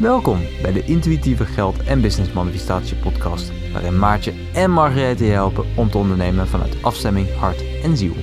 Welkom bij de Intuïtieve Geld en Business Manifestatie podcast, waarin Maartje en Margarethe je helpen om te ondernemen vanuit afstemming, hart en ziel.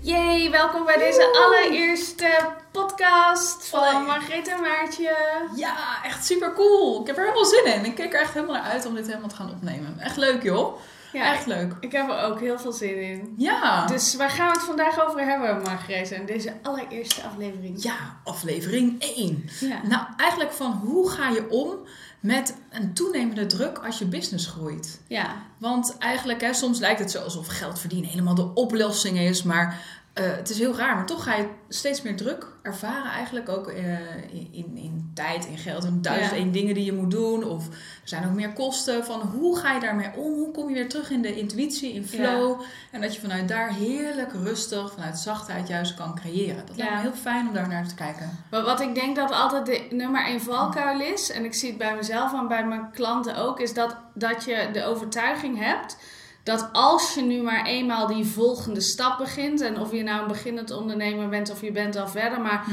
Yay, welkom bij deze allereerste podcast van Margreet en Maartje. Ja, echt super cool. Ik heb er helemaal zin in. Ik kijk er echt helemaal naar uit om dit helemaal te gaan opnemen. Echt leuk joh. Ja, echt leuk. Ik heb er ook heel veel zin in. Ja. Dus waar gaan we het vandaag over hebben, Margreet, in deze allereerste aflevering? Ja, aflevering 1. Ja. Nou, eigenlijk van hoe ga je om met een toenemende druk als je business groeit? Ja. Want eigenlijk, hè, soms lijkt het zo alsof geld verdienen helemaal de oplossing is, maar eh, het is heel raar. Maar toch ga je steeds meer druk ervaren eigenlijk ook eh, in, in, in tijd, in geld en duizend Ja. één dingen die je moet doen. Of er zijn ook meer kosten van hoe ga je daarmee om? Hoe kom je weer terug in de intuïtie, in flow? En dat je vanuit daar heerlijk rustig, vanuit zachtheid juist kan creëren. Dat lijkt me heel fijn om daar naar te kijken. Maar wat ik denk dat altijd de nummer één valkuil is, en ik zie het bij mezelf en bij mijn klanten ook, is dat, dat je de overtuiging hebt dat als je nu maar eenmaal die volgende stap begint, en of je nou een beginnend ondernemer bent of je bent al verder, maar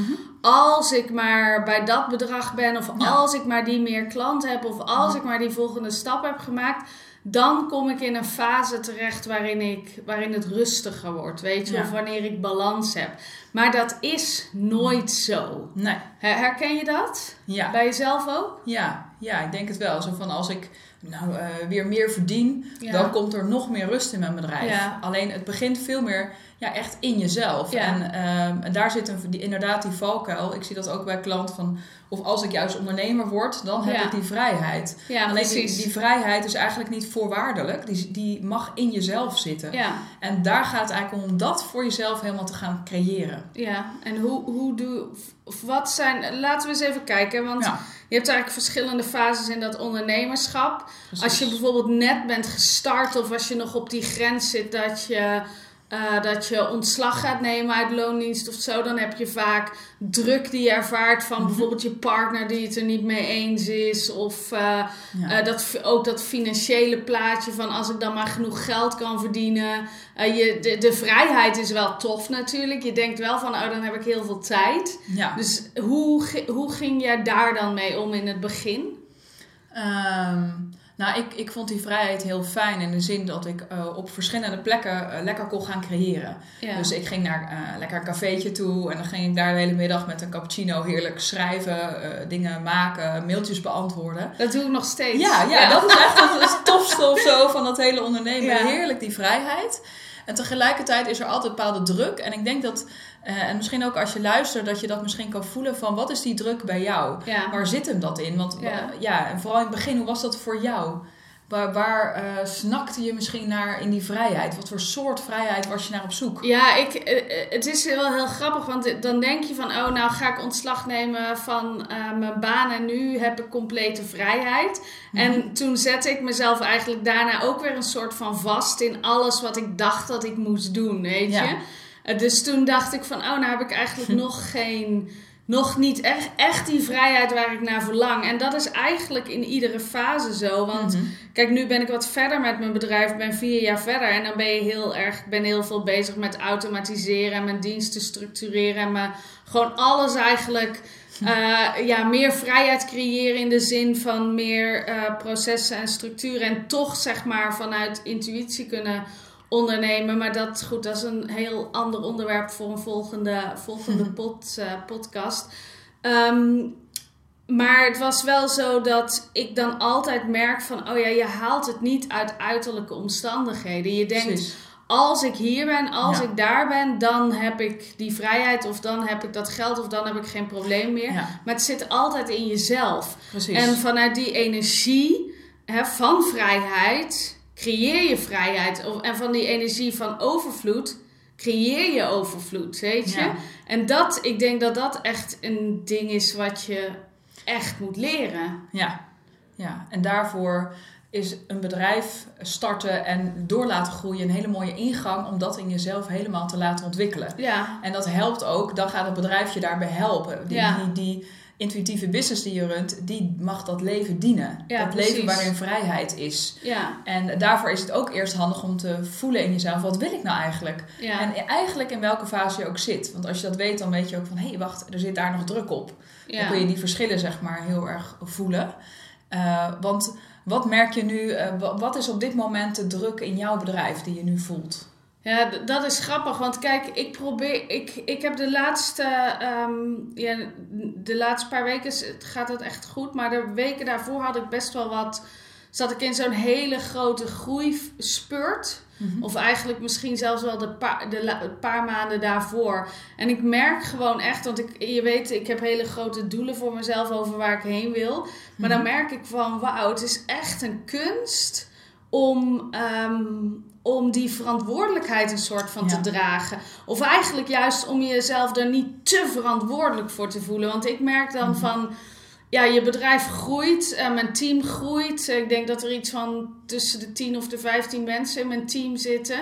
als ik maar bij dat bedrag ben, of Ja. als ik maar die meer klanten heb, of als ik maar die volgende stap heb gemaakt, dan kom ik in een fase terecht waarin, ik, waarin het rustiger wordt, weet je, Ja. of wanneer ik balans heb. Maar dat is nooit zo. Nee, Her- Herken je dat? ja. Bij jezelf ook? Ja, ja, ik denk het wel. Zo van als ik nou eh, weer meer verdien, Ja. dan komt er nog meer rust in mijn bedrijf. Ja. Alleen het begint veel meer ja, echt in jezelf. Ja. En, ehm, en daar zit een, die, inderdaad die valkuil. Ik zie dat ook bij klanten van, of als ik juist ondernemer word, dan heb Ja. ik die vrijheid. Ja, Alleen die, die vrijheid is eigenlijk niet voorwaardelijk. Die, die mag in jezelf zitten. Ja, En daar gaat het eigenlijk om dat voor jezelf helemaal te gaan creëren. ja. En hoe, hoe doe... Of wat zijn... Laten we eens even kijken, want je hebt eigenlijk verschillende fases in dat ondernemerschap. precies. Als je bijvoorbeeld net bent gestart of als je nog op die grens zit dat je, eh, dat je ontslag gaat nemen uit loondienst of zo, dan heb je vaak druk die je ervaart van Mhm. bijvoorbeeld je partner die het er niet mee eens is. Of eh, Ja. eh, dat, ook dat financiële plaatje van als ik dan maar genoeg geld kan verdienen. Je, de, de vrijheid is wel tof natuurlijk. Je denkt wel van, oh dan heb ik heel veel tijd. ja. Dus hoe, hoe ging jij daar dan mee om in het begin? Ehm, nou, ik, ik vond die vrijheid heel fijn in de zin dat ik eh, op verschillende plekken eh, lekker kon gaan creëren. Ja. Dus ik ging naar eh, lekker een cafeetje toe en dan ging ik daar de hele middag met een cappuccino heerlijk schrijven, dingen maken, mailtjes beantwoorden. Dat doe ik nog steeds. Ja, ja, dat is echt het, het tofste of zo van dat hele ondernemen. Ja. Heerlijk die vrijheid. En tegelijkertijd is er altijd bepaalde druk. En ik denk dat, eh, en misschien ook als je luistert, dat je dat misschien kan voelen van wat is die druk bij jou? Ja. Waar zit hem dat in? Want Ja. en vooral in het begin, hoe was dat voor jou? Waar, waar eh, snakte je misschien naar in die vrijheid? Wat voor soort vrijheid was je naar op zoek? Ja, ik, eh, het is wel heel grappig, want dan denk je van, oh nou ga ik ontslag nemen van mijn baan en nu heb ik complete vrijheid. En toen zette ik mezelf eigenlijk daarna ook weer een soort van vast in alles wat ik dacht dat ik moest doen, weet je. Dus toen dacht ik van, oh nou heb ik eigenlijk nog geen, nog niet echt, echt die vrijheid waar ik naar verlang. En dat is eigenlijk in iedere fase zo, want... Mhm. Kijk, nu ben ik wat verder met mijn bedrijf. Ben vier jaar verder. En dan ben je heel erg, ik ben heel veel bezig met automatiseren en mijn diensten structureren. En mijn, gewoon alles eigenlijk. eh, ja, meer vrijheid creëren in de zin van meer eh, processen en structuren. En toch zeg maar vanuit intuïtie kunnen ondernemen. Maar dat, goed, dat is een heel ander onderwerp voor een volgende, volgende pod, eh, podcast. Ehm, maar het was wel zo dat ik dan altijd merk van, oh ja, je haalt het niet uit uiterlijke omstandigheden. Je denkt, Precies. als ik hier ben, als Ja. ik daar ben, dan heb ik die vrijheid of dan heb ik dat geld of dan heb ik geen probleem meer. Ja, Maar het zit altijd in jezelf. precies. En vanuit die energie hè, van vrijheid creëer je vrijheid. Of- En van die energie van overvloed creëer je overvloed, weet je? Ja. En dat, ik denk dat dat echt een ding is wat je echt moet leren. Ja, ja. en daarvoor is een bedrijf starten en door laten groeien een hele mooie ingang om dat in jezelf helemaal te laten ontwikkelen. Ja, En dat helpt ook, dan gaat het bedrijf je daarbij helpen. Die, Ja. die, die intuïtieve business die je runt, die mag dat leven dienen. Ja, dat precies. leven waarin vrijheid is. Ja, En daarvoor is het ook eerst handig om te voelen in jezelf, wat wil ik nou eigenlijk? ja. En eigenlijk in welke fase je ook zit. Want als je dat weet, dan weet je ook van, hé, hey, wacht, er zit daar nog druk op. Dan kun je die verschillen, zeg maar, heel erg voelen. Eh, want wat merk je nu, eh, wa- wat is op dit moment de druk in jouw bedrijf die je nu voelt? Ja, dat is grappig. Want kijk, ik probeer. Ik, ik heb de laatste. ehm, ja, de laatste paar weken gaat het echt goed. Maar de weken daarvoor had ik best wel wat. Zat ik in zo'n hele grote groeispurt. Of eigenlijk misschien zelfs wel de, pa- de paar maanden daarvoor. En ik merk gewoon echt, want ik, je weet, ik heb hele grote doelen voor mezelf over waar ik heen wil. Maar dan merk ik van, wauw, het is echt een kunst om, ehm, om die verantwoordelijkheid een soort van Ja. te dragen. Of eigenlijk juist om jezelf er niet te verantwoordelijk voor te voelen. Want ik merk dan van, ja, je bedrijf groeit, eh, mijn team groeit. Ik denk dat er iets van tussen de 10 of de 15 mensen in mijn team zitten.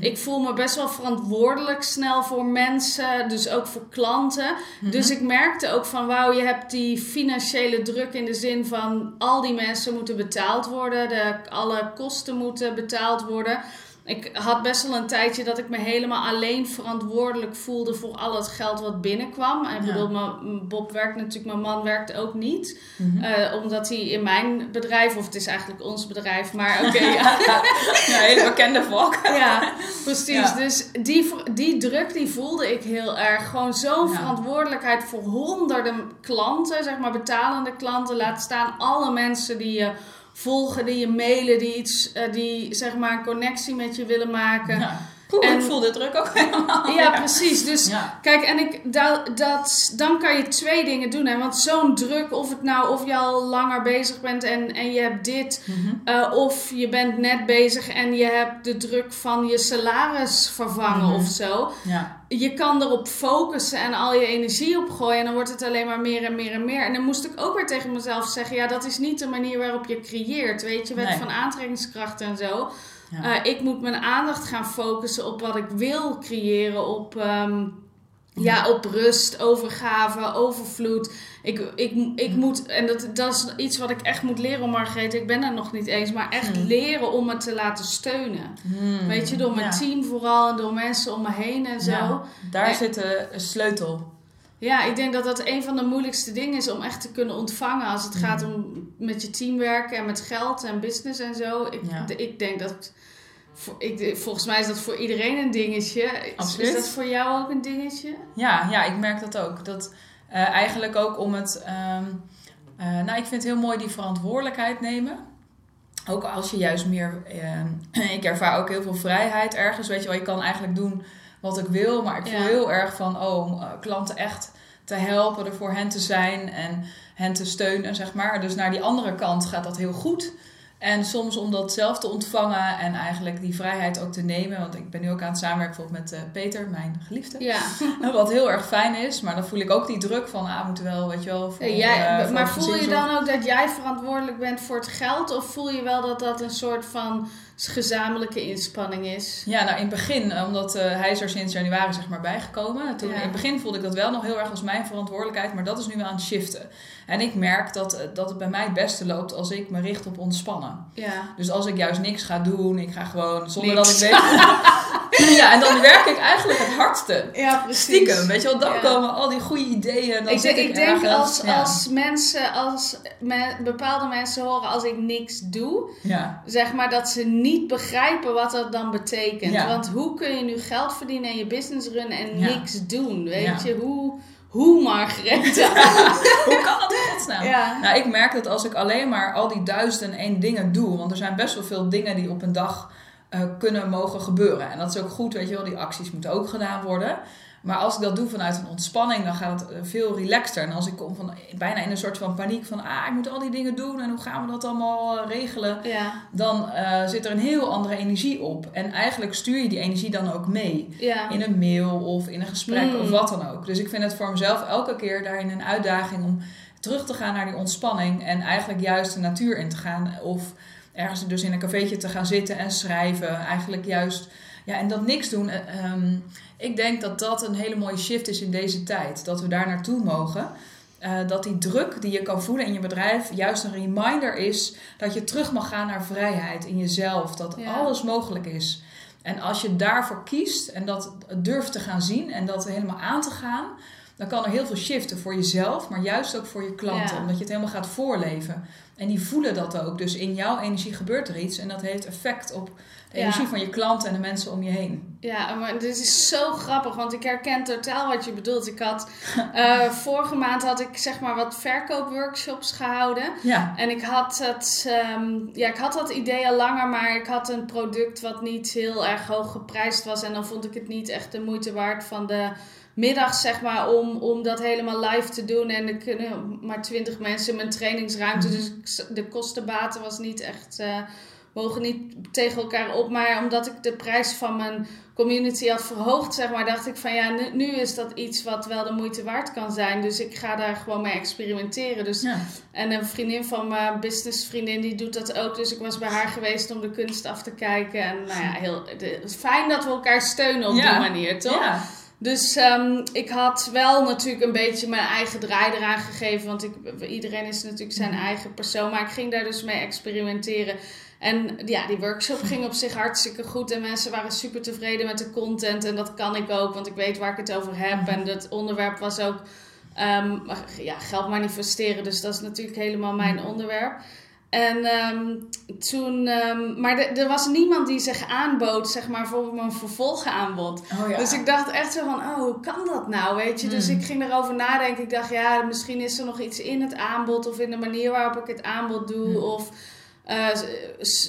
Ik voel me best wel verantwoordelijk snel voor mensen, dus ook voor klanten. Dus ik merkte ook van, wauw, je hebt die financiële druk in de zin van al die mensen moeten betaald worden, de, alle kosten moeten betaald worden. Ik had best wel een tijdje dat ik me helemaal alleen verantwoordelijk voelde voor al het geld wat binnenkwam. En ik Ja. bedoel, mijn- Bob werkt natuurlijk, mijn man werkt ook niet. Mhm. Eh, omdat hij in mijn bedrijf, of het is eigenlijk ons bedrijf, maar oké, ja. Ja, hele bekende volk. ja, precies. Dus die, die druk die voelde ik heel erg. Gewoon zo'n verantwoordelijkheid voor honderden klanten, zeg maar betalende klanten. Laat staan alle mensen die je volgen, die je mailen, die iets, eh, die zeg maar een connectie met je willen maken. Ja. Poeh, En- ik voel de druk ook helemaal. Ja, precies. Dus Ja. kijk, en ik, dat, dat, dan kan je twee dingen doen. Hè? Want zo'n druk, of het nou, of je al langer bezig bent en, en je hebt dit, Mhm. eh, of je bent net bezig en je hebt de druk van je salaris vervangen Mhm. of zo. Ja. Je kan erop focussen en al je energie opgooien en dan wordt het alleen maar meer en meer en meer. En dan moest ik ook weer tegen mezelf zeggen, ja, dat is niet de manier waarop je creëert. Weet je, wet Nee. van aantrekkingskracht en zo. Ja. Eh, ik moet mijn aandacht gaan focussen op wat ik wil creëren, op, ehm, ja, op rust, overgave, overvloed. Ik, ik, ik moet, en dat, dat is iets wat ik echt moet leren, Margreet. Ik ben er nog niet eens, maar echt Hmm. leren om me te laten steunen. Hmm. Weet je, door mijn Ja. team vooral en door mensen om me heen en zo. Ja. daar En- zit de sleutel. Ik denk dat dat een van de moeilijkste dingen is om echt te kunnen ontvangen als het gaat om met je team werken en met geld en business en zo. Ik, Ja. de- ik denk dat. Ik, volgens mij is dat voor iedereen een dingetje. Is- Absoluut. Is dat voor jou ook een dingetje? Ja, ja, ik merk dat ook. Dat eh, eigenlijk ook om het. ehm, eh, nou, ik vind het heel mooi die verantwoordelijkheid nemen. Ook als je juist meer. ehm, ik ervaar ook heel veel vrijheid ergens. Weet je wel, je kan eigenlijk doen wat ik wil. Maar ik voel Ja. heel erg van. Oh, om eh, klanten echt te helpen, er voor hen te zijn en hen te steunen, zeg maar. Dus naar die andere kant gaat dat heel goed. En soms om dat zelf te ontvangen en eigenlijk die vrijheid ook te nemen. Want ik ben nu ook aan het samenwerken bijvoorbeeld met eh, Peter, mijn geliefde. Ja. Wat heel erg fijn is, maar dan voel ik ook die druk van, ah, we moeten wel, weet je wel. Voor, Jij, eh, voor maar voel je dan ook dat jij verantwoordelijk bent voor het geld? Of voel je wel dat dat een soort van gezamenlijke inspanning is? Ja, nou in het begin, eh, omdat eh, hij is er sinds januari zeg maar bijgekomen. Toen, Ja. In het begin voelde ik dat wel nog heel erg als mijn verantwoordelijkheid, maar dat is nu wel aan het shiften. En ik merk dat, eh, dat het bij mij het beste loopt als ik me richt op ontspannen. Ja. Dus als ik juist niks ga doen, ik ga gewoon zonder Niks. dat ik weet. ja, en dan werk ik eigenlijk het hardste. Ja, precies. Stiekem, weet je wel, dan Ja. komen al die goede ideeën. Dan Ik, zit denk- ik, denk als, ja. als mensen, als me- bepaalde mensen horen als ik niks doe, Ja, zeg maar dat ze niet begrijpen wat dat dan betekent. Ja. Want hoe kun je nu geld verdienen en je business runnen en niks doen? Weet je, hoe, hoe Margrethe? hoe kan dat in godsnaam? ja. Nou, ik merk dat als ik alleen maar al die duizend en één dingen doe, want er zijn best wel veel dingen die op een dag eh, kunnen mogen gebeuren. En dat is ook goed, weet je wel, die acties moeten ook gedaan worden. Maar als ik dat doe vanuit een ontspanning, dan gaat het eh, veel relaxter. En als ik kom van bijna in een soort van paniek van, ah, ik moet al die dingen doen en hoe gaan we dat allemaal eh, regelen? Ja, Dan eh, zit er een heel andere energie op. En eigenlijk stuur je die energie dan ook mee. ja. In een mail of in een gesprek Mm. of wat dan ook. Dus ik vind het voor mezelf elke keer daarin een uitdaging om terug te gaan naar die ontspanning. En eigenlijk juist de natuur in te gaan. Of ergens dus in een cafeetje te gaan zitten en schrijven. Eigenlijk juist, ja, en dat niks doen. Eh, ehm, ik denk dat dat een hele mooie shift is in deze tijd. Dat we daar naartoe mogen. eh, dat die druk die je kan voelen in je bedrijf juist een reminder is dat je terug mag gaan naar vrijheid in jezelf. Dat Ja. alles mogelijk is. En als je daarvoor kiest en dat durft te gaan zien en dat helemaal aan te gaan, dan kan er heel veel shiften voor jezelf, maar juist ook voor je klanten. Ja. Omdat je het helemaal gaat voorleven. En die voelen dat ook. Dus in jouw energie gebeurt er iets en dat heeft effect op de energie van je klanten en de mensen om je heen. Ja, maar dit is zo grappig, want ik herken totaal wat je bedoelt. Ik had, eh, vorige maand had ik zeg maar wat verkoopworkshops gehouden. Ja. En ik had, het, ehm, ja, ik had dat idee al langer, maar ik had een product wat niet heel erg hoog geprijsd was. En dan vond ik het niet echt de moeite waard van de middag, zeg maar, om, om dat helemaal live te doen. En er kunnen maar twintig mensen in mijn trainingsruimte. Dus ik- de kostenbaten was niet echt, eh wogen niet tegen elkaar op. Maar omdat ik de prijs van mijn community had verhoogd, zeg maar, dacht ik van ja, nu, nu is dat iets wat wel de moeite waard kan zijn. Dus ik ga daar gewoon mee experimenteren. Dus ja. en een vriendin van mijn businessvriendin die doet dat ook. Dus ik was bij haar geweest om de kunst af te kijken. En nou ja, heel, de- fijn dat we elkaar steunen op Ja. die manier, toch? Ja. Dus ehm, ik had wel natuurlijk een beetje mijn eigen draai eraan gegeven. Want ik, iedereen is natuurlijk zijn eigen persoon. Maar ik ging daar dus mee experimenteren. En ja, die workshop ging op zich hartstikke goed. En mensen waren super tevreden met de content. En dat kan ik ook, want ik weet waar ik het over heb. En dat onderwerp was ook ehm, ja, geld manifesteren. Dus dat is natuurlijk helemaal mijn onderwerp. En ehm, toen, ehm, maar er- was niemand die zich aanbood, zeg maar, voor mijn vervolgaanbod. Oh ja. Dus ik dacht echt zo van, oh, hoe kan dat nou, weet je? Dus Hmm. ik ging erover nadenken. Ik dacht, ja, misschien is er nog iets in het aanbod of in de manier waarop ik het aanbod doe. Of eh,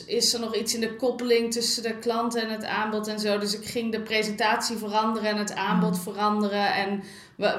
is er nog iets in de koppeling tussen de klant en het aanbod en zo. Dus ik ging de presentatie veranderen en het aanbod Hmm. veranderen. En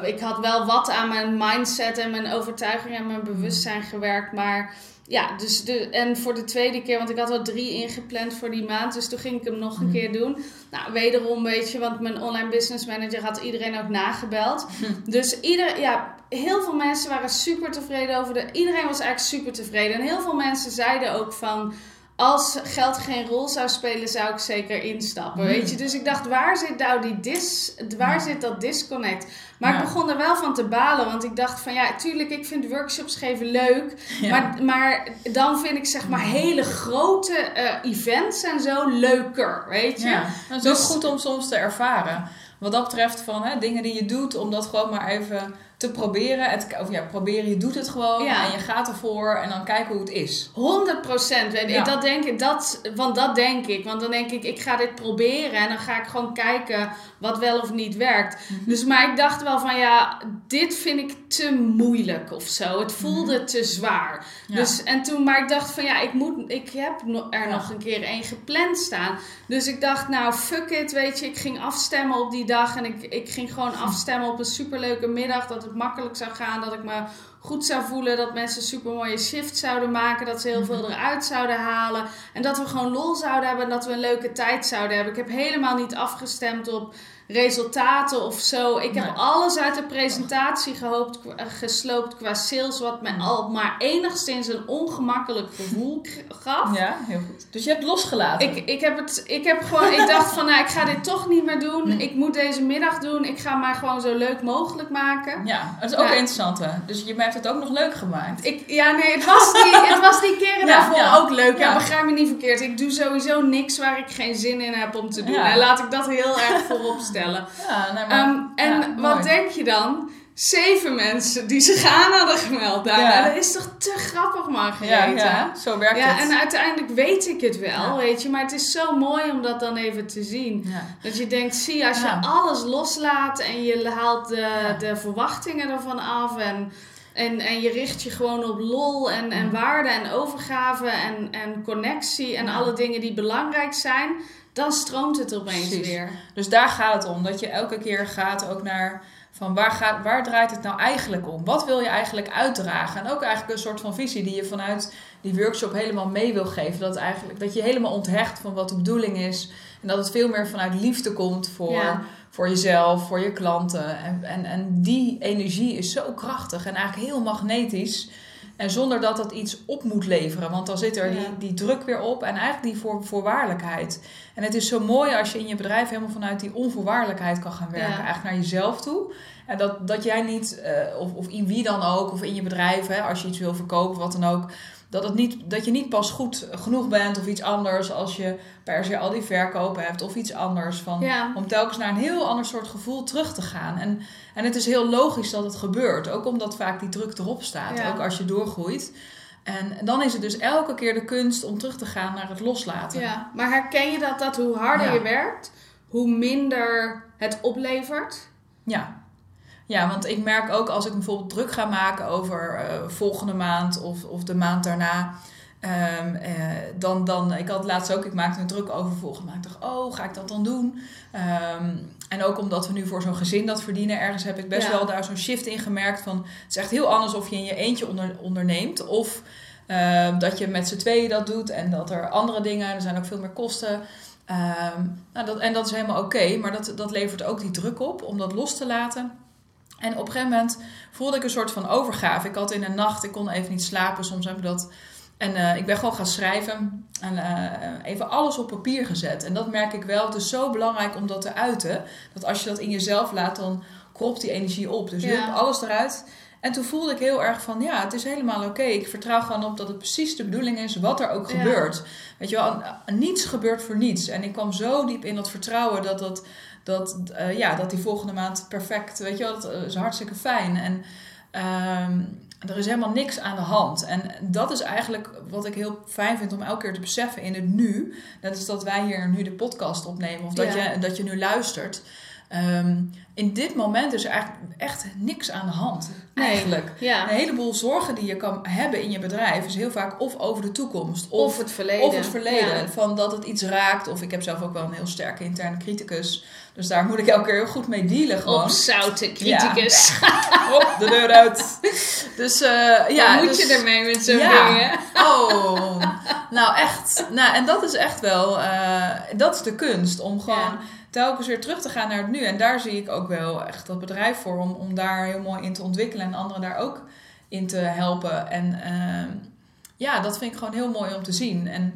ik had wel wat aan mijn mindset en mijn overtuiging en mijn bewustzijn gewerkt, maar... Ja, dus de, en voor de tweede keer, want ik had al drie ingepland voor die maand. Dus toen ging ik hem nog een Hmm. keer doen. Nou, wederom weet je, want mijn online business manager had iedereen ook nagebeld. Dus ieder, ja, heel veel mensen waren super tevreden over de. Iedereen was eigenlijk super tevreden. En heel veel mensen zeiden ook van. Als geld geen rol zou spelen, zou ik zeker instappen. Weet je? Dus ik dacht, waar zit nou die dis, waar zit dat disconnect? Maar Ja. ik begon er wel van te balen. Want ik dacht van ja, tuurlijk, ik vind workshops geven leuk. Ja. Maar, maar dan vind ik zeg maar hele grote eh, events en zo leuker. Weet je? Ja, dat is Dus- ook goed om soms te ervaren. Wat dat betreft van hè, dingen die je doet, om dat gewoon maar even te proberen. Het, of ja, proberen, je doet het gewoon Ja. en je gaat ervoor en dan kijken hoe het is. 100 procent. Ja. Dat denk ik, dat, want dat denk ik. Want dan denk ik, ik ga dit proberen en dan ga ik gewoon kijken wat wel of niet werkt. Mhm. Dus, maar ik dacht wel van ja, dit vind ik te moeilijk of zo. Het voelde te zwaar. Mhm. Ja. Dus, en toen, maar ik dacht van ja, ik, moet, ik heb er nog een keer één gepland staan. Dus ik dacht, nou fuck it, weet je. Ik ging afstemmen op die dag en ik, ik ging gewoon afstemmen op een superleuke middag. Dat het makkelijk zou gaan, dat ik me goed zou voelen. Dat mensen super mooie shift zouden maken. Dat ze heel veel eruit zouden halen. En dat we gewoon lol zouden hebben en dat we een leuke tijd zouden hebben. Ik heb helemaal niet afgestemd op resultaten of zo. Ik heb Nee. alles uit de presentatie gehoopt, eh, gesloopt qua sales. Wat me al maar enigszins een ongemakkelijk gevoel gaf. Ja, heel goed. Dus je hebt losgelaten. Ik, ik heb het, ik heb gewoon, ik dacht van, nou, ik ga dit toch niet meer doen. Hm. Ik moet deze middag doen. Ik ga maar gewoon zo leuk mogelijk maken. Ja, dat is ook interessant hè. Dus je hebt het ook nog leuk gemaakt. Ik, ja, nee, het was die, het was die keren Ja, daarvoor ja. ook leuk. Ja. Ja. begrijp me niet verkeerd. Ik doe sowieso niks waar ik geen zin in heb om te doen. En laat ik dat heel erg voorop stellen. Ja, nee, maar, Ehm, en ja, wat mooi. denk je dan? Zeven mensen die zich aan hadden gemeld daar. Ja. Dat is toch te grappig, Margarethe? ja, zo werkt Ja, het. en uiteindelijk weet ik het wel, weet je. Maar het is zo mooi om dat dan even te zien. Dat je denkt, zie, als je alles loslaat en je haalt de, de verwachtingen ervan af en, en, en je richt je gewoon op lol en, en waarde en overgave en, en connectie en Ja. alle dingen die belangrijk zijn, dan stroomt het opeens Precies. weer. Dus daar gaat het om. Dat je elke keer gaat ook naar van waar, gaat, waar draait het nou eigenlijk om? Wat wil je eigenlijk uitdragen? En ook eigenlijk een soort van visie die je vanuit die workshop helemaal mee wil geven. Dat, eigenlijk, dat je helemaal onthecht van wat de bedoeling is. En dat het veel meer vanuit liefde komt voor, Ja. voor jezelf, voor je klanten. En, en, en die energie is zo krachtig en eigenlijk heel magnetisch. En zonder dat dat iets op moet leveren. Want dan zit er Ja. die, die druk weer op en eigenlijk die voor, voorwaardelijkheid. En het is zo mooi als je in je bedrijf helemaal vanuit die onvoorwaardelijkheid kan gaan werken. Ja. Eigenlijk naar jezelf toe. En dat, dat jij niet, eh, of, of in wie dan ook, of in je bedrijf, hè, als je iets wil verkopen, wat dan ook. Dat, het niet, dat je niet pas goed genoeg bent of iets anders als je per se al die verkopen hebt of iets anders. Van, Ja. Om telkens naar een heel ander soort gevoel terug te gaan. En, en het is heel logisch dat het gebeurt. Ook omdat vaak die druk erop staat. Ja. Ook als je doorgroeit. En dan is het dus elke keer de kunst om terug te gaan naar het loslaten. Ja, maar herken je dat, dat hoe harder Ja. je werkt, hoe minder het oplevert? Ja. Ja, want ik merk ook als ik bijvoorbeeld druk ga maken over eh, volgende maand of, of de maand daarna. ehm, eh, dan, dan, ik had laatst ook, ik maakte me druk over volgende maand. Ik dacht, oh, ga ik dat dan doen? Ehm, en ook omdat we nu voor zo'n gezin dat verdienen, ergens heb ik best Ja. wel daar zo'n shift in gemerkt. Van, het is echt heel anders of je in je eentje onder, onderneemt. Of ehm, dat je met z'n tweeën dat doet en dat er andere dingen, er zijn ook veel meer kosten. Nou, dat, en dat is helemaal oké, maar dat, dat levert ook die druk op om dat los te laten. En op een gegeven moment voelde ik een soort van overgave. Ik had in de nacht, ik kon even niet slapen, soms heb ik dat. En eh, ik ben gewoon gaan schrijven en eh, even alles op papier gezet. En dat merk ik wel. Het is zo belangrijk om dat te uiten. Dat als je dat in jezelf laat, dan kropt die energie op. Dus je Ja. hebt alles eruit. En toen voelde ik heel erg van, ja, het is helemaal oké. Ik vertrouw gewoon op dat het precies de bedoeling is, wat er ook Ja. gebeurt. Weet je wel, niets gebeurt voor niets. En ik kwam zo diep in dat vertrouwen dat, dat, dat, eh, ja, dat die volgende maand perfect, weet je wel, dat is hartstikke fijn. En ehm, er is helemaal niks aan de hand. En dat is eigenlijk wat ik heel fijn vind om elke keer te beseffen in het nu. Dat is dat wij hier nu de podcast opnemen of dat, Ja. je, dat je nu luistert. Ehm, in dit moment is er eigenlijk echt niks aan de hand. Nee. Eigenlijk. Ja. Een heleboel zorgen die je kan hebben in je bedrijf is heel vaak of over de toekomst Of, of, het verleden. of het verleden. Ja. Van dat het iets raakt. Of ik heb zelf ook wel een heel sterke interne criticus. Dus daar moet ik elke keer heel goed mee dealen gewoon. Opzouten, criticus. Op de deur uit. Dus eh, ja. Ja, moet dus- je ermee met zo'n Ja. dingen? Oh, nou echt. Nou, en dat is echt wel, eh, dat is de kunst. Om gewoon Ja. Telkens weer terug te gaan naar het nu. En daar zie ik ook wel echt dat bedrijf voor. Om, om daar heel mooi in te ontwikkelen. En anderen daar ook in te helpen. En ehm, ja, dat vind ik gewoon heel mooi om te zien. En,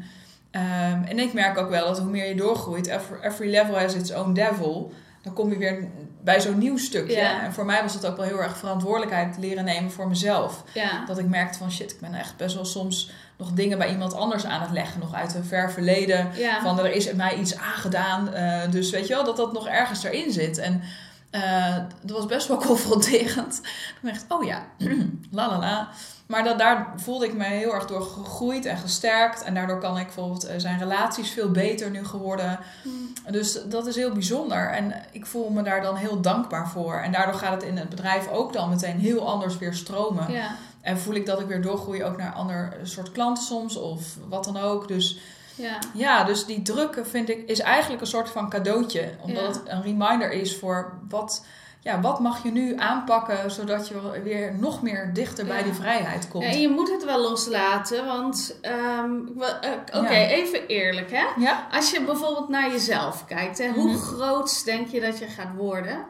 ehm, en ik merk ook wel dat hoe meer je doorgroeit. Every, every level has its own devil. Dan kom je weer bij zo'n nieuw stukje. Ja. En voor mij was het ook wel heel erg verantwoordelijkheid leren nemen voor mezelf. Ja. Dat ik merkte van shit, ik ben echt best wel soms nog dingen bij iemand anders aan het leggen. Nog uit een ver verleden. Ja. Van er is mij iets aangedaan. eh, dus weet je wel, dat dat nog ergens erin zit. En eh, dat was best wel confronterend. Toen dacht ik, oh ja, la la la. Maar dat, daar voelde ik me heel erg door gegroeid en gesterkt. En daardoor kan ik bijvoorbeeld, eh, zijn relaties veel beter nu geworden. Dus dat is heel bijzonder. En ik voel me daar dan heel dankbaar voor. En daardoor gaat het in het bedrijf ook dan meteen heel anders weer stromen. Ja. En voel ik dat ik weer doorgroei ook naar ander soort klanten soms of wat dan ook. Dus Ja. ja, dus die druk vind ik is eigenlijk een soort van cadeautje. Omdat Ja. het een reminder is voor wat, ja, wat mag je nu aanpakken zodat je weer nog meer dichter bij die vrijheid komt. Ja, en je moet het wel loslaten, want ehm, eh, oké, Ja. even eerlijk hè. Ja? Als je bijvoorbeeld naar jezelf kijkt, hè, hoe Mhm. groot denk je dat je gaat worden?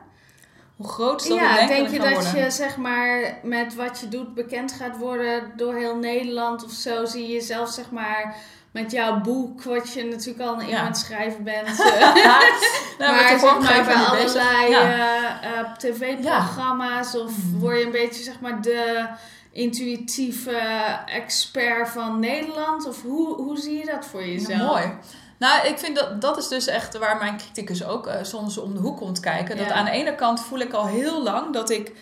Hoe groot dat ja, denk, je dat worden? je zeg maar met wat je doet bekend gaat worden door heel Nederland of zo? Zie je jezelf zeg maar met jouw boek, wat je natuurlijk al een Ja. aan het schrijven bent. eh, Ja, nou, maar zeg maar bij allerlei Ja. eh, eh, tv-programma's of word je een beetje zeg maar de intuïtieve expert van Nederland? Of hoe, hoe zie je dat voor jezelf? Ja, mooi. Nou, ik vind dat dat is dus echt waar mijn criticus ook soms om de hoek komt kijken. Dat aan de ene kant voel ik al heel lang dat ik.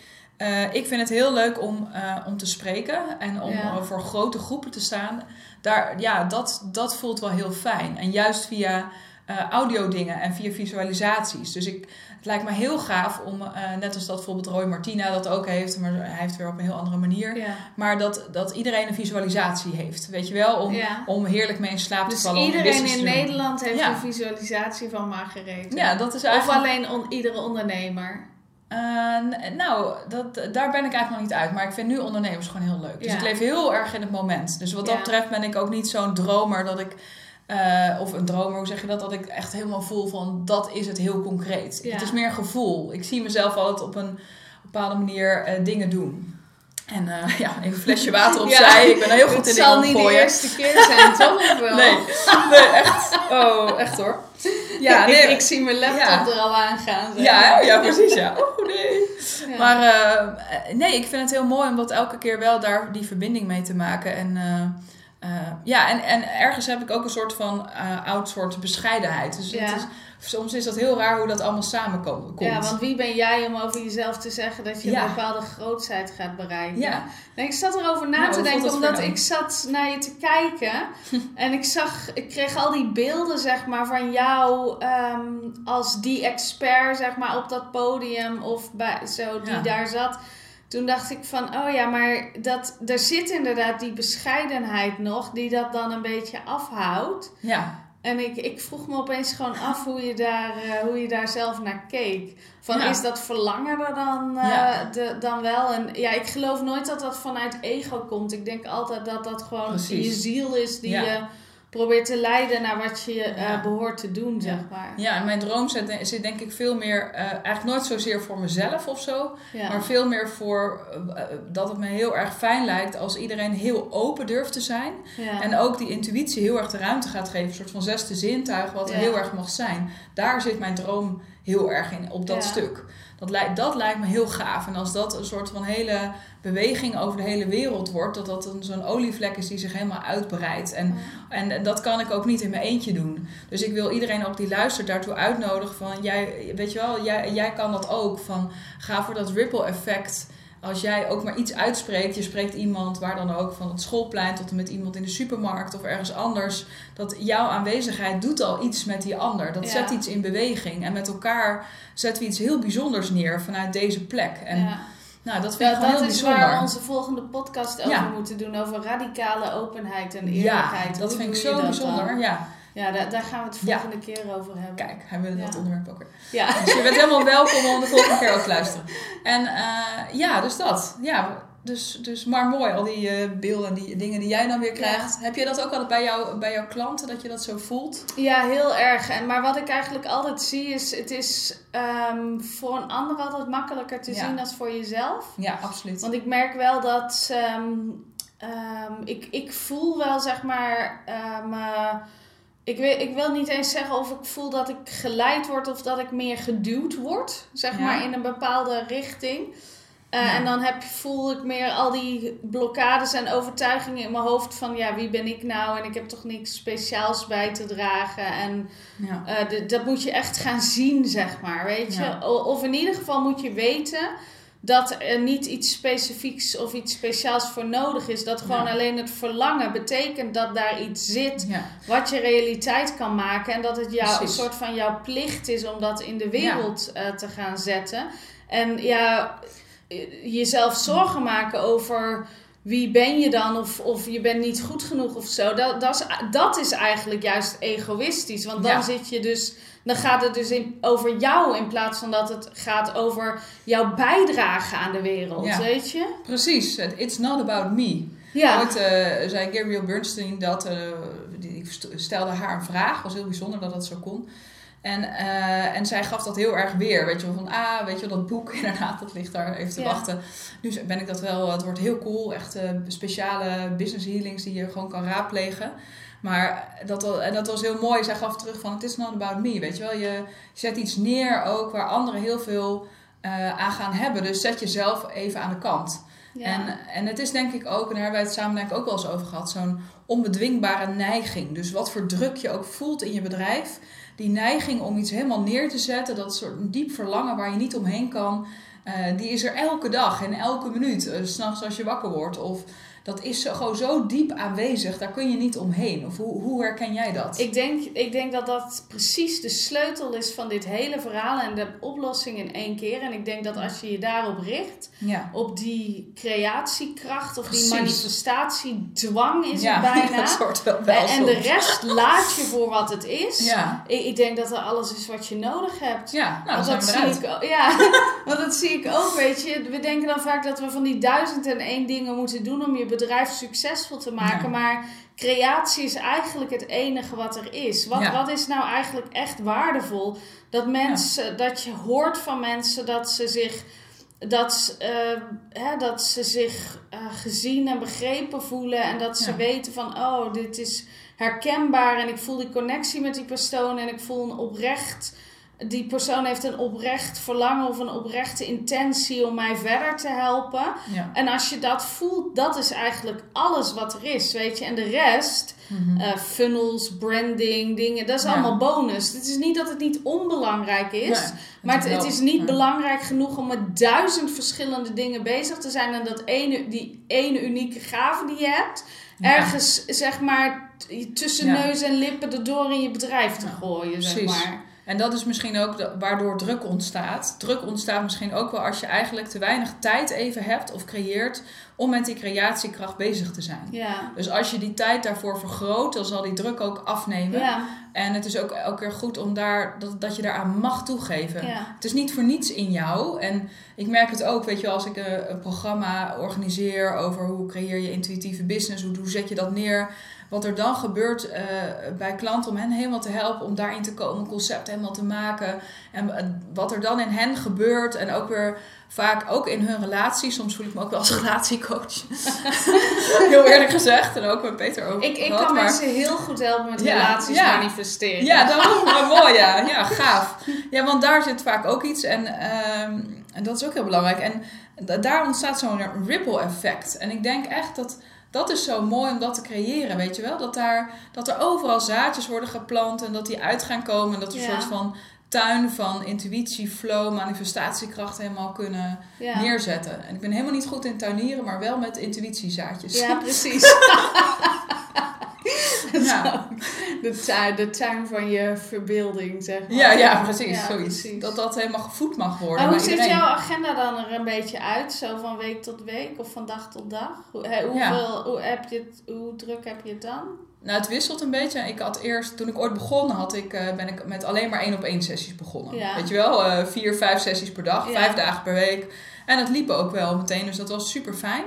Eh, ik vind het heel leuk om, eh, om te spreken en om Ja. voor grote groepen te staan. Daar, ja, dat, dat voelt wel heel fijn. En juist via eh audio dingen en via visualisaties. Dus ik, het lijkt me heel gaaf om, net als dat bijvoorbeeld Roy Martina dat ook heeft, maar hij heeft weer op een heel andere manier. Ja. Maar dat, dat iedereen een visualisatie heeft. Weet je wel? Om, Ja. om heerlijk mee in slaap te Dus vallen. iedereen in. Nederland heeft een visualisatie van Margarethe. Ja, dat is Of alleen on- iedere ondernemer. Eh, n- nou, dat, daar ben ik eigenlijk nog niet uit. Maar ik vind nu ondernemers gewoon heel leuk. Dus Ja. ik leef heel erg in het moment. Dus wat dat Ja. betreft ben ik ook niet zo'n dromer dat ik... eh, of een dromer, hoe zeg je dat? Dat ik echt helemaal voel van dat is het heel concreet. Ja. Het is meer gevoel. Ik zie mezelf altijd op een bepaalde manier eh, dingen doen. En uh, ja, even een flesje water opzij. Ik ben er heel goed in Het zal niet de eerste keer zijn, toch? Of wel? Nee, nee, echt. Oh, echt hoor. Ja, nee, ik, ik, zie mijn laptop er al aan gaan. Ja, ja, precies. Ja. Oh nee. Maar uh, nee, ik vind het heel mooi om dat elke keer wel daar die verbinding mee te maken. En uh, ja, en, en ergens heb ik ook een soort van oud soort bescheidenheid. Dus ja. het is, soms is dat heel raar hoe dat allemaal samenkomt. Ja, want wie ben jij om over jezelf te zeggen dat je ja. een bepaalde grootheid gaat bereiken? Ja. Nee, ik zat erover na Nou, te denken, omdat ik zat naar je te kijken en ik zag, ik kreeg al die beelden, zeg maar, van jou ehm, als die expert, zeg maar, op dat podium of bij, zo, die Ja. daar zat. Toen dacht ik van, oh ja, maar dat, er zit inderdaad die bescheidenheid nog, die dat dan een beetje afhoudt. Ja, En ik, ik vroeg me opeens gewoon af hoe je daar, eh, hoe je daar zelf naar keek. Van Ja. is dat verlangen er dan, eh, Ja. de, dan wel? En ja, ik geloof nooit dat dat vanuit ego komt. Ik denk altijd dat dat gewoon Precies. je ziel is die Ja. je probeert te leiden naar wat je eh, Ja. behoort te doen, Ja. zeg maar. ja, en mijn droom zit, zit denk ik veel meer, eh, eigenlijk nooit zozeer voor mezelf of zo. Ja. Maar veel meer voor eh, dat het me heel erg fijn lijkt als iedereen heel open durft te zijn. Ja. En ook die intuïtie heel erg de ruimte gaat geven. Een soort van zesde zintuig wat heel erg mag zijn. Daar zit mijn droom heel erg in, op dat Ja. stuk. Dat lijkt, dat lijkt me heel gaaf. En als dat een soort van hele beweging over de hele wereld wordt. Dat dat een, zo'n olievlek is die zich helemaal uitbreidt. En, en dat kan ik ook niet in mijn eentje doen. Dus ik wil iedereen ook die luistert daartoe uitnodigen van... Jij, weet je wel, jij, jij kan dat ook. Van, ga voor dat ripple effect... Als jij ook maar iets uitspreekt, je spreekt iemand waar dan ook van het schoolplein tot en met iemand in de supermarkt of ergens anders, dat jouw aanwezigheid doet al iets met die ander. Dat Ja. zet iets in beweging. En met elkaar zetten we iets heel bijzonders neer vanuit deze plek. En Ja. nou, dat vind Ja, ik dat heel is bijzonder. waar we onze volgende podcast over Ja. moeten doen. Over radicale openheid en ja, eerlijkheid. dat Hoe vind ik zo dat bijzonder. dan? Ja, Ja, daar, daar gaan we het Ja. volgende keer over hebben. kijk, hebben we dat Ja. onderwerp ook weer. Ja. Dus je bent helemaal welkom om de volgende keer ook te luisteren. En eh, ja, dus dat. Ja, dus, dus maar mooi, al die eh, beelden en die dingen die jij dan weer krijgt. Heb je dat ook altijd bij, jou, bij jouw klanten, dat je dat zo voelt? Ja, heel erg. En, maar wat ik eigenlijk altijd zie is, het is ehm, voor een ander altijd makkelijker te zien dan voor jezelf. Ja, absoluut. Want ik merk wel dat ehm, ehm, ik, ik voel wel, zeg maar, eh, ik, wil, ik wil niet eens zeggen of ik voel dat ik geleid word of dat ik meer geduwd word, zeg Ja. maar, in een bepaalde richting. Eh, Ja. En dan heb, voel ik meer al die blokkades en overtuigingen in mijn hoofd van, ja, wie ben ik nou? En ik heb toch niks speciaals bij te dragen. En ja. eh, dat moet je echt gaan zien, zeg maar, weet je. Of in ieder geval moet je weten dat er niet iets specifieks of iets speciaals voor nodig is. Dat gewoon Ja. alleen het verlangen betekent dat daar iets zit ja. wat je realiteit kan maken. En dat het jou, een soort van jouw plicht is om dat in de wereld eh, te gaan zetten. En ja, eh, jezelf zorgen maken over wie ben je dan of, of je bent niet goed genoeg of zo. Dat, dat, is, dat is eigenlijk juist egoïstisch. Want dan zit je dus... Dan gaat het dus in, over jou in plaats van dat het gaat over jouw bijdrage aan de wereld, Ja. weet je? Precies, it's not about me. Ja. Ooit eh, zei Gabrielle Bernstein dat, eh, die, ik st- stelde haar een vraag, was heel bijzonder dat dat zo kon. En, eh, en zij gaf dat heel erg weer, weet je wel, van ah, weet je wel, dat boek inderdaad, dat ligt daar even te Ja. wachten. Nu ben ik dat wel, het wordt heel cool, echt speciale business healings die je gewoon kan raadplegen. Maar dat, en dat was heel mooi. Zij gaf terug van, het is not about me, weet je wel. Je zet iets neer ook waar anderen heel veel eh, aan gaan hebben. Dus zet jezelf even aan de kant. Ja. En, en het is denk ik ook, en daar hebben wij het samen denk ik ook wel eens over gehad, zo'n onbedwingbare neiging. Dus wat voor druk je ook voelt in je bedrijf, die neiging om iets helemaal neer te zetten, dat soort diep verlangen waar je niet omheen kan, eh, die is er elke dag en elke minuut, eh, s s'nachts als je wakker wordt. Of dat is zo- gewoon zo diep aanwezig, daar kun je niet omheen. Of hoe, hoe herken jij dat? Ik denk, ik denk dat dat precies de sleutel is van dit hele verhaal en de oplossing in één keer. En ik denk dat als je je daarop richt, ja. op die creatiekracht of die manifestatiedwang is ja, het bijna. dat soort wel wel en, en de rest laat je voor wat het is. Ja, Ik, ik denk dat er alles is wat je nodig hebt. ja nou, want dat zie eruit. ik, ja, want dat zie ik ook, weet je. We denken dan vaak dat we van die duizend en één dingen moeten doen om je bedrijf succesvol te maken. Ja. Maar creatie is eigenlijk het enige wat er is. Wat, Ja. wat is nou eigenlijk echt waardevol? Dat mensen, dat je hoort van mensen dat ze zich dat, eh, hè, dat ze zich eh, gezien en begrepen voelen. En dat ze Ja. weten van, oh, dit is herkenbaar. En ik voel die connectie met die persoon. En ik voel een oprecht... Die persoon heeft een oprecht verlangen of een oprechte intentie om mij verder te helpen. Ja. En als je dat voelt, dat is eigenlijk alles wat er is, weet je. En de rest, Mhm. eh, funnels, branding, dingen, dat is Ja. allemaal bonus. Het is niet dat het niet onbelangrijk is. Nee, Maar het, is niet belangrijk genoeg om met duizend verschillende dingen bezig te zijn. En dat ene, die ene unieke gave die je hebt, Ja. ergens zeg maar tussen neus en lippen erdoor in je bedrijf te gooien, zeg maar. En dat is misschien ook de- waardoor druk ontstaat. Druk ontstaat misschien ook wel als je eigenlijk te weinig tijd even hebt of creëert om met die creatiekracht bezig te zijn. Ja. Dus als je die tijd daarvoor vergroot, dan zal die druk ook afnemen. Ja, En het is ook elke keer goed om daar, dat, dat je daaraan mag toegeven. ja. Het is niet voor niets in jou. En ik merk het ook, weet je, als ik een, een programma organiseer over hoe creëer je intuïtieve business, hoe, hoe zet je dat neer. Wat er dan gebeurt eh, bij klanten om hen helemaal te helpen om daarin te komen, een concept helemaal te maken. En eh, wat er dan in hen gebeurt en ook weer vaak ook in hun relatie. Soms voel ik me ook wel als relatiecoach. Heel eerlijk gezegd. En ook met Peter over Ik, ik gehad, kan maar- mensen heel goed helpen met Ja, relaties ja. manifesteren. ja, daarom. Maar mooi, ja. Ja, gaaf. Ja, want daar zit vaak ook iets. En, ehm, en dat is ook heel belangrijk. En da- daar ontstaat zo'n ripple effect. En ik denk echt dat dat is zo mooi om dat te creëren, weet je wel? Dat, daar, dat er overal zaadjes worden geplant en dat die uit gaan komen. En dat we een soort van tuin van intuïtie, flow, manifestatiekracht helemaal kunnen Ja. neerzetten. En ik ben helemaal niet goed in tuinieren, maar wel met intuïtiezaadjes. Ja, precies. ja. De tuin, de tuin van je verbeelding, zeg maar. ja, ja, precies. Ja, zoiets. precies. Dat dat helemaal gevoed mag worden. Maar hoe ziet iedereen. jouw agenda dan er een beetje uit? Zo van week tot week of van dag tot dag? Hoe, hoeveel, hoe, heb je het, hoe druk heb je het dan? Nou, het wisselt een beetje. Ik had eerst, toen ik ooit begon, had ik, eh, ben ik met alleen maar één op één sessies begonnen. Ja. Weet je wel, eh, vier, vijf sessies per dag, Ja. vijf dagen per week. En dat liep ook wel meteen, dus dat was super fijn.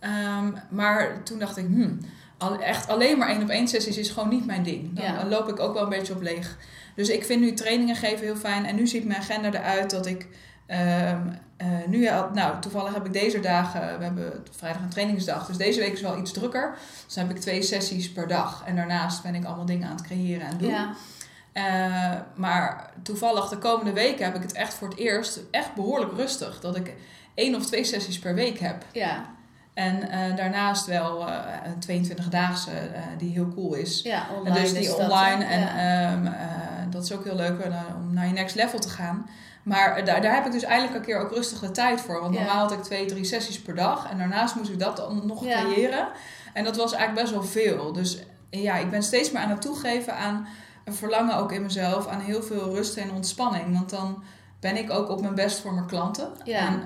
Ehm, maar toen dacht ik, hmm, al, echt alleen maar één op één sessies is gewoon niet mijn ding. Dan Ja. loop ik ook wel een beetje op leeg. Dus ik vind nu trainingen geven heel fijn. En nu ziet mijn agenda eruit dat ik ehm, eh, nu, had- nou toevallig heb ik deze dagen, we hebben vrijdag een trainingsdag, dus deze week is wel iets drukker. Dus dan heb ik twee sessies per dag. En daarnaast ben ik allemaal dingen aan het creëren en doen. Ja. Eh, maar toevallig de komende weken heb ik het echt voor het eerst echt behoorlijk rustig. Dat ik één of twee sessies per week heb. Ja. En eh, daarnaast wel eh, een 22-daagse eh, die heel cool is. ja, En online dus die dat, online. en Ja. ehm, eh, dat is ook heel leuk om naar je next level te gaan. Maar daar, daar heb ik dus eindelijk een keer ook rustig de tijd voor. Want normaal had ik twee, drie sessies per dag. En daarnaast moest ik dat dan nog creëren. En dat was eigenlijk best wel veel. Dus ja, ik ben steeds meer aan het toegeven aan een verlangen ook in mezelf. Aan heel veel rust en ontspanning. Want dan ben ik ook op mijn best voor mijn klanten. Ja. En,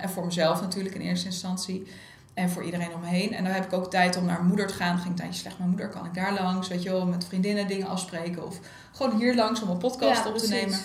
en voor mezelf natuurlijk in eerste instantie. En voor iedereen om me heen. En dan heb ik ook tijd om naar moeder te gaan. Ging een tijdje slecht mijn moeder, kan ik daar langs. Weet je wel, met vriendinnen dingen afspreken. Of gewoon hier langs om een podcast Ja, op te precies. nemen.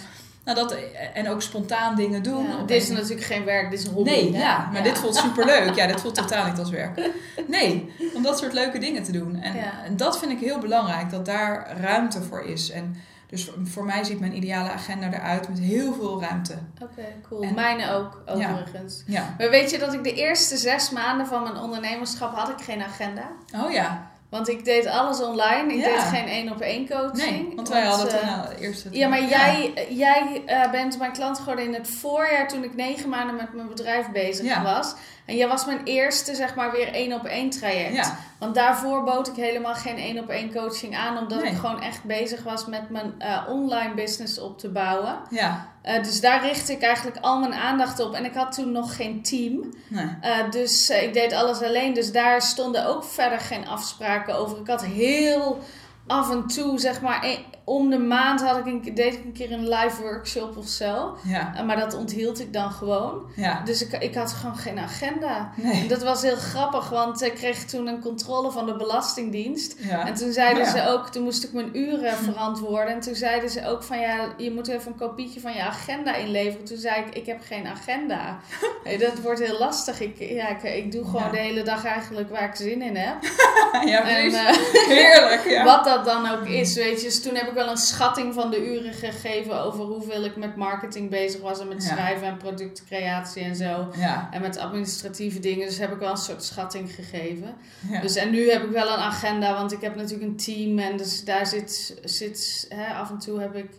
Nou, dat, en ook spontaan dingen doen. Ja, dit is natuurlijk geen werk, dit is een hobby. Nee, hè? ja, maar dit voelt superleuk. Ja, dit voelt totaal niet als werk. Nee, om dat soort leuke dingen te doen. En, Ja. en dat vind ik heel belangrijk, dat daar ruimte voor is. En dus voor, mij ziet mijn ideale agenda eruit met heel veel ruimte. Oké, cool. En- Mijne ook, overigens. Ja. Maar weet je dat ik de eerste zes maanden van mijn ondernemerschap had ik geen agenda? Oh ja. Want ik deed alles online. Ik Ja. deed geen één op één coaching. Nee, want wij hadden eh, toen nou, eerst het... Ja, maar jij, jij eh, bent mijn klant geworden in het voorjaar toen ik negen maanden met mijn bedrijf bezig Ja. was. En jij was mijn eerste, zeg maar, weer één op één traject. Ja, Want daarvoor bood ik helemaal geen één op één coaching aan, omdat Nee. ik gewoon echt bezig was met mijn eh, online business op te bouwen. ja. Eh, dus daar richtte ik eigenlijk al mijn aandacht op. En ik had toen nog geen team. Nee. Eh, dus ik deed alles alleen. Dus daar stonden ook verder geen afspraken over. Ik had heel af en toe, zeg maar, e- om de maand had ik een, deed ik een keer een live workshop of zo. Ja, maar dat onthield ik dan gewoon. ja. Dus ik, ik had gewoon geen agenda. En dat was heel grappig, want ik kreeg toen een controle van de Belastingdienst. Ja. En toen zeiden ze ook, toen moest ik mijn uren verantwoorden. En toen zeiden ze ook van ja, je moet even een kopietje van je agenda inleveren. Toen zei ik, ik heb geen agenda. Dat wordt heel lastig. Ik, ja, ik, ik doe gewoon de hele dag eigenlijk waar ik zin in heb. ja, En precies. eh, Heerlijk, ja. wat dat dan ook is, weet je. Dus toen heb ik wel een schatting van de uren gegeven over hoeveel ik met marketing bezig was en met Ja. schrijven en productcreatie en zo. Ja, En met administratieve dingen. Dus heb ik wel een soort schatting gegeven. ja. Dus en nu heb ik wel een agenda, want ik heb natuurlijk een team en dus daar zit, zit hè, af en toe heb ik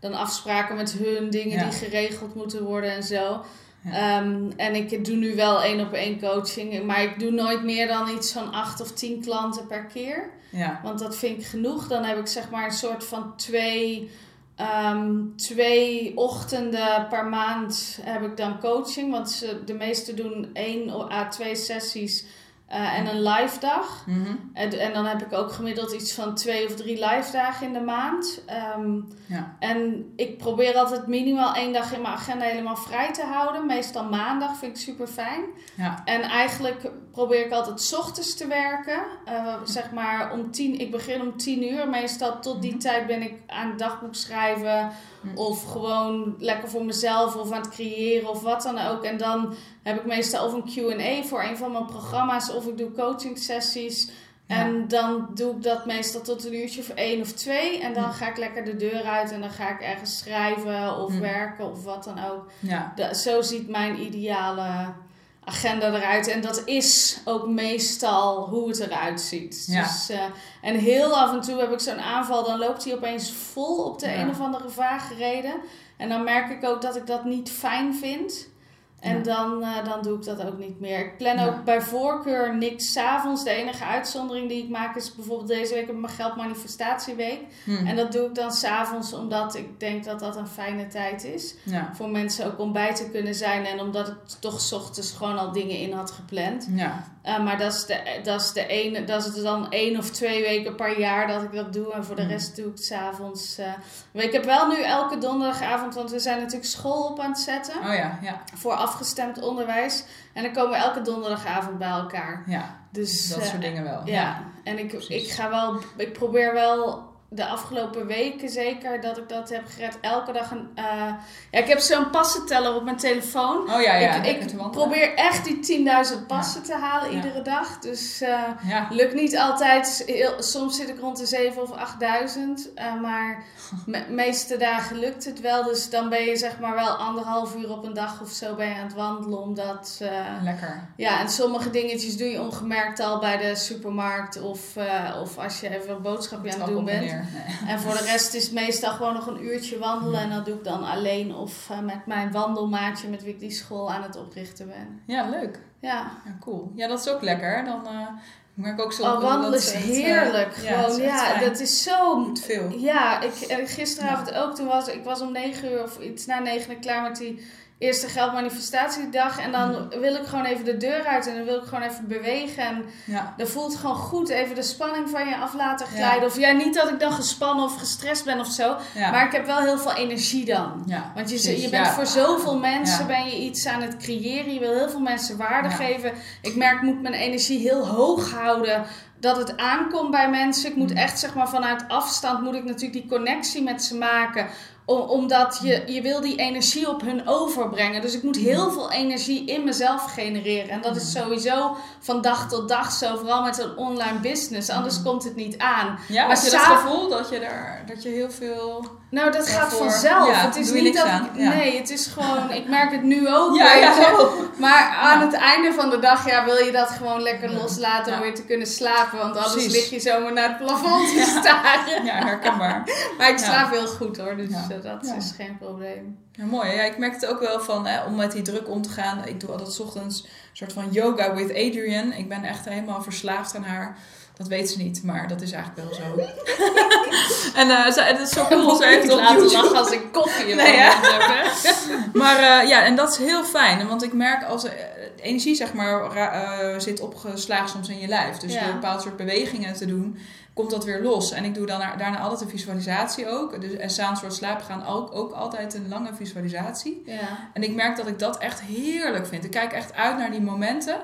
dan afspraken met hun, dingen die geregeld moeten worden en zo. Ja. Ehm, en ik doe nu wel één op één coaching, maar ik doe nooit meer dan iets van acht of tien klanten per keer. Ja. Want dat vind ik genoeg. Dan heb ik zeg maar een soort van twee, ehm, twee ochtenden per maand heb ik dan coaching. Want ze, de meesten doen één à twee sessies eh, en een live dag. Mhm. En, en dan heb ik ook gemiddeld iets van twee of drie live dagen in de maand. Ehm, Ja. En ik probeer altijd minimaal één dag in mijn agenda helemaal vrij te houden. Meestal maandag vind ik super fijn. Ja. En eigenlijk probeer ik altijd 's ochtends te werken. Eh, zeg maar om tien, ik begin om tien uur. Meestal tot die Mhm. tijd ben ik aan het dagboek schrijven. Mhm. Of gewoon lekker voor mezelf of aan het creëren of wat dan ook. En dan heb ik meestal of een Q&A voor een van mijn programma's. Of ik doe coaching sessies. Ja. En dan doe ik dat meestal tot een uurtje of één of twee. En dan Ja. ga ik lekker de deur uit en dan ga ik ergens schrijven of Hm. werken of wat dan ook. Ja. Zo ziet mijn ideale agenda eruit. En dat is ook meestal hoe het eruit ziet. Ja. Dus, eh, en heel af en toe heb ik zo'n aanval, dan loopt hij opeens vol op de Ja. een of andere vage reden. En dan merk ik ook dat ik dat niet fijn vind. En Ja. dan, eh, dan doe ik dat ook niet meer. Ik plan Ja. ook bij voorkeur niks 's avonds. De enige uitzondering die ik maak is bijvoorbeeld deze week heb ik mijn geldmanifestatieweek. Hm. En dat doe ik dan s'avonds omdat ik denk dat dat een fijne tijd is. Ja. Voor mensen ook om bij te kunnen zijn. En omdat ik toch 's ochtends gewoon al dingen in had gepland. Ja. Uh, maar dat is, de, dat, is de ene, dat is dan één of twee weken per jaar dat ik dat doe. En voor de Mm. rest doe ik het s'avonds. Uh, maar ik heb wel nu elke donderdagavond, want we zijn natuurlijk school op aan het zetten. Oh ja, ja. Voor afgestemd onderwijs. En dan komen we elke donderdagavond bij elkaar. Ja. Dus, Dat eh, soort dingen wel. ja, en ik, Precies. ik ga wel, ik probeer wel de afgelopen weken zeker dat ik dat heb gered. Elke dag een, eh, ja, ik heb zo'n passenteller op mijn telefoon. Oh ja, ja. ik probeer echt die 10.000 passen te halen Ja. iedere dag. Dus eh, Ja. lukt niet altijd. Heel- soms zit ik rond de 7 of 8000. eh, maar de meeste dagen lukt het wel. Dus dan ben je zeg maar wel anderhalf uur op een dag of zo ben je aan het wandelen. Omdat Lekker. ja, en sommige dingetjes doe je ongemerkt al bij de supermarkt. Of, of als je even een boodschapje aan het doen bent. Nee. En voor de rest is het meestal gewoon nog een uurtje wandelen. En dat doe ik dan alleen of eh, met mijn wandelmaatje met wie ik die school aan het oprichten ben. Ja, leuk. Ja, Ja, cool. Ja, dat is ook lekker. Dan eh merk ik ook zo... oh, wandelen is eh, heerlijk. is gewoon, ja, dat is zo... Moet veel. Ja, ik, gisteravond ook. Toen was ik was om negen uur of iets na negen klaar met die eerste geldmanifestatiedag. En dan Mhm. wil ik gewoon even de deur uit en dan wil ik gewoon even bewegen. En Ja. dat voelt gewoon goed. Even de spanning van je af laten Ja. glijden. Of ja, niet dat ik dan gespannen of gestrest ben of zo. Ja. Maar ik heb wel heel veel energie dan. Want je, je bent voor zoveel mensen ben je iets aan het creëren. Je wil heel veel mensen waarde geven. Ik merk, ik moet mijn energie heel hoog houden. Dat het aankomt bij mensen. Ik moet Mm. echt zeg maar vanuit afstand moet ik natuurlijk die connectie met ze maken. O- omdat je, je wil die energie op hun overbrengen. Dus ik moet heel veel energie in mezelf genereren. En dat is Mm. sowieso van dag tot dag zo. Vooral met een online business. Anders Mm. komt het niet aan. Ja, Maar heb je dat gevoel dat je, daar, dat je heel veel... Nou, dat gaat vanzelf. ja, het is niet dat aan, ik- ja. Nee, het is gewoon. Ik merk het nu ook. Ja, ja. Maar aan het einde van de dag ja, wil je dat gewoon lekker loslaten om weer te kunnen slapen. Want anders Precies. lig je zomaar naar het plafond te staren. Ja, herkenbaar. Maar ik slaap heel goed hoor, dus Dat Ja. is geen probleem. Ja, mooi. Ja, ik merk het ook wel van, hè, om met die druk om te gaan. Ik doe altijd 's ochtends een soort van yoga with Adrian. Ik ben echt helemaal verslaafd aan haar. Dat weet ze niet, maar dat is eigenlijk wel zo. en eh, ze- het is zo cool. Ze heeft op laten YouTube... lachen als ik koffie in Nee, heb. Maar eh, ja, en dat is heel fijn. Want ik merk als eh, energie zeg maar eh, zit opgeslagen soms in je lijf. Dus door een bepaald soort bewegingen te doen, komt dat weer los. En ik doe dan daarna altijd een visualisatie ook. Dus, en s'avonds voor het slapen gaan ook, ook altijd een lange visualisatie. Ja. En ik merk dat ik dat echt heerlijk vind. Ik kijk echt uit naar die momenten.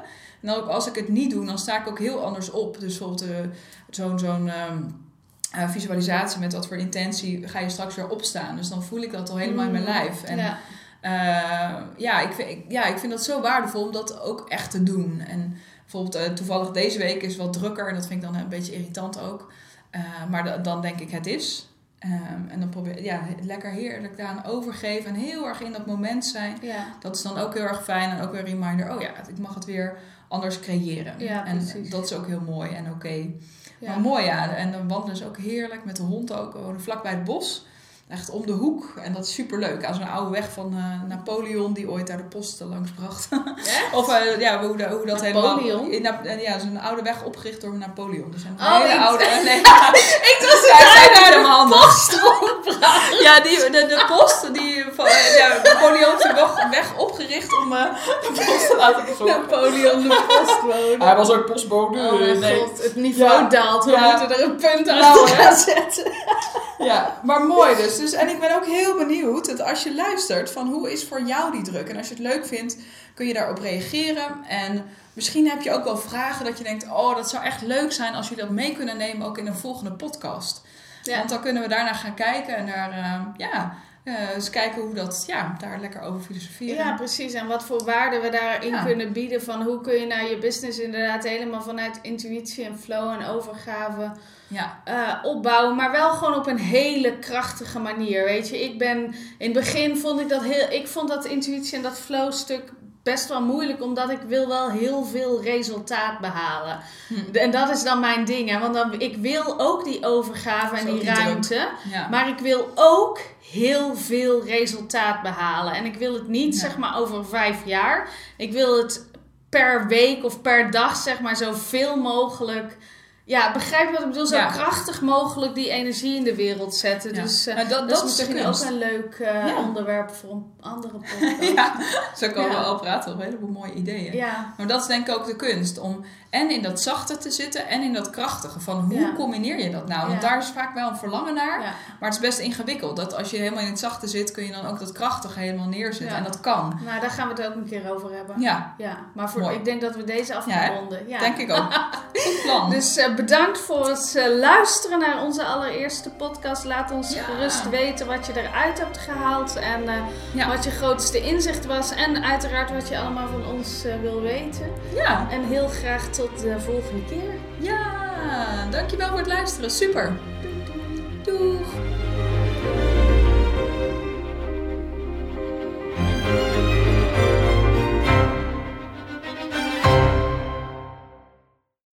En dan ook als ik het niet doe, dan sta ik ook heel anders op. Dus bijvoorbeeld eh, zo'n zo'n ehm, eh, visualisatie met wat voor intentie ga je straks weer opstaan. Dus dan voel ik dat al helemaal in mijn Mm. lijf. En ja. eh, ja, ik vind, ik, ja, ik vind dat zo waardevol om dat ook echt te doen. En bijvoorbeeld eh, toevallig deze week is wat drukker. En dat vind ik dan een beetje irritant ook. Eh, maar da- dan denk ik het is. Ehm, en dan probeer ja, lekker heerlijk daaraan overgeven en heel erg in dat moment zijn. Ja. Dat is dan ook heel erg fijn en ook weer een reminder. Oh ja, ik mag het weer anders creëren. Ja, en precies. dat is ook heel mooi en oké. Ja. Maar mooi ja. En dan wandelen ze ook heerlijk met de hond ook. We wonen vlakbij het bos. Echt om de hoek. En dat is super leuk. Aan zo'n oude weg van eh, Napoleon die ooit daar de post langs bracht. Echt? of eh, ja, hoe, dat- hoe dat Napoleon? helemaal... In, eh, ja, zo'n oude weg opgericht door Napoleon. Dus een Oh, hele ik- oude... Nee, Ik was zijn niet helemaal handig. post Ja, die, de, de post, die, van, ja, Napoleon heeft de weg, weg opgericht om eh, de post te laten bezorgen. Napoleon de postbode. Hij was ook postbode. Oh mijn nee. god, het niveau Ja. daalt. We Ja. moeten er een punt Nou, hè. gaan zetten. Ja, maar mooi dus. dus. En ik ben ook heel benieuwd dat als je luistert van hoe is voor jou die druk. En als je het leuk vindt, kun je daarop reageren. En misschien heb je ook wel vragen dat je denkt, oh dat zou echt leuk zijn als jullie dat mee kunnen nemen ook in een volgende podcast. Ja. Want dan kunnen we daarna gaan kijken en daar, eh, ja, eh, eens kijken hoe dat, ja, daar lekker over filosoferen. Ja, precies. En wat voor waarde we daarin Ja. kunnen bieden. Van hoe kun je nou je business inderdaad helemaal vanuit intuïtie en flow en overgave ja. eh, opbouwen. Maar wel gewoon op een hele krachtige manier. Weet je, ik ben in het begin vond ik dat heel. Ik vond dat intuïtie en dat flow stuk best wel moeilijk. Omdat ik wil wel heel veel resultaat behalen. Hm. En dat is dan mijn ding. Hè? Want dan, ik wil ook die overgave en die ruimte. ja. Maar ik wil ook heel veel resultaat behalen. En ik wil het niet Ja. zeg maar over vijf jaar. Ik wil het per week of per dag zeg maar zoveel mogelijk. Ja, begrijp je wat ik bedoel? Zo Ja. krachtig mogelijk die energie in de wereld zetten. Ja. Dus eh, Maar dat, is misschien ook een leuk eh, Ja. onderwerp voor een andere podcast. Ja, zo komen we al praten over een heleboel mooie ideeën. Maar dat is denk ik ook de kunst. Om en in dat zachte te zitten en in dat krachtige. Van hoe Ja. combineer je dat nou? Want Ja. daar is vaak wel een verlangen naar. ja. Maar het is best ingewikkeld. Dat als je helemaal in het zachte zit, kun je dan ook dat krachtige helemaal neerzetten. En dat kan. Nou, daar gaan we het ook een keer over hebben. Ja, Ja, maar voor, Mooi. ik denk dat we deze af Ja, ronden. Denk ik ook. Goed plan. Dus eh, bedankt voor het eh, luisteren naar onze allereerste podcast. Laat ons gerust weten wat je eruit hebt gehaald en eh, wat je grootste inzicht was. En uiteraard wat je allemaal van ons wil weten. ja. En heel graag tot de volgende keer. Ja, dankjewel voor het luisteren. Super. Doeg.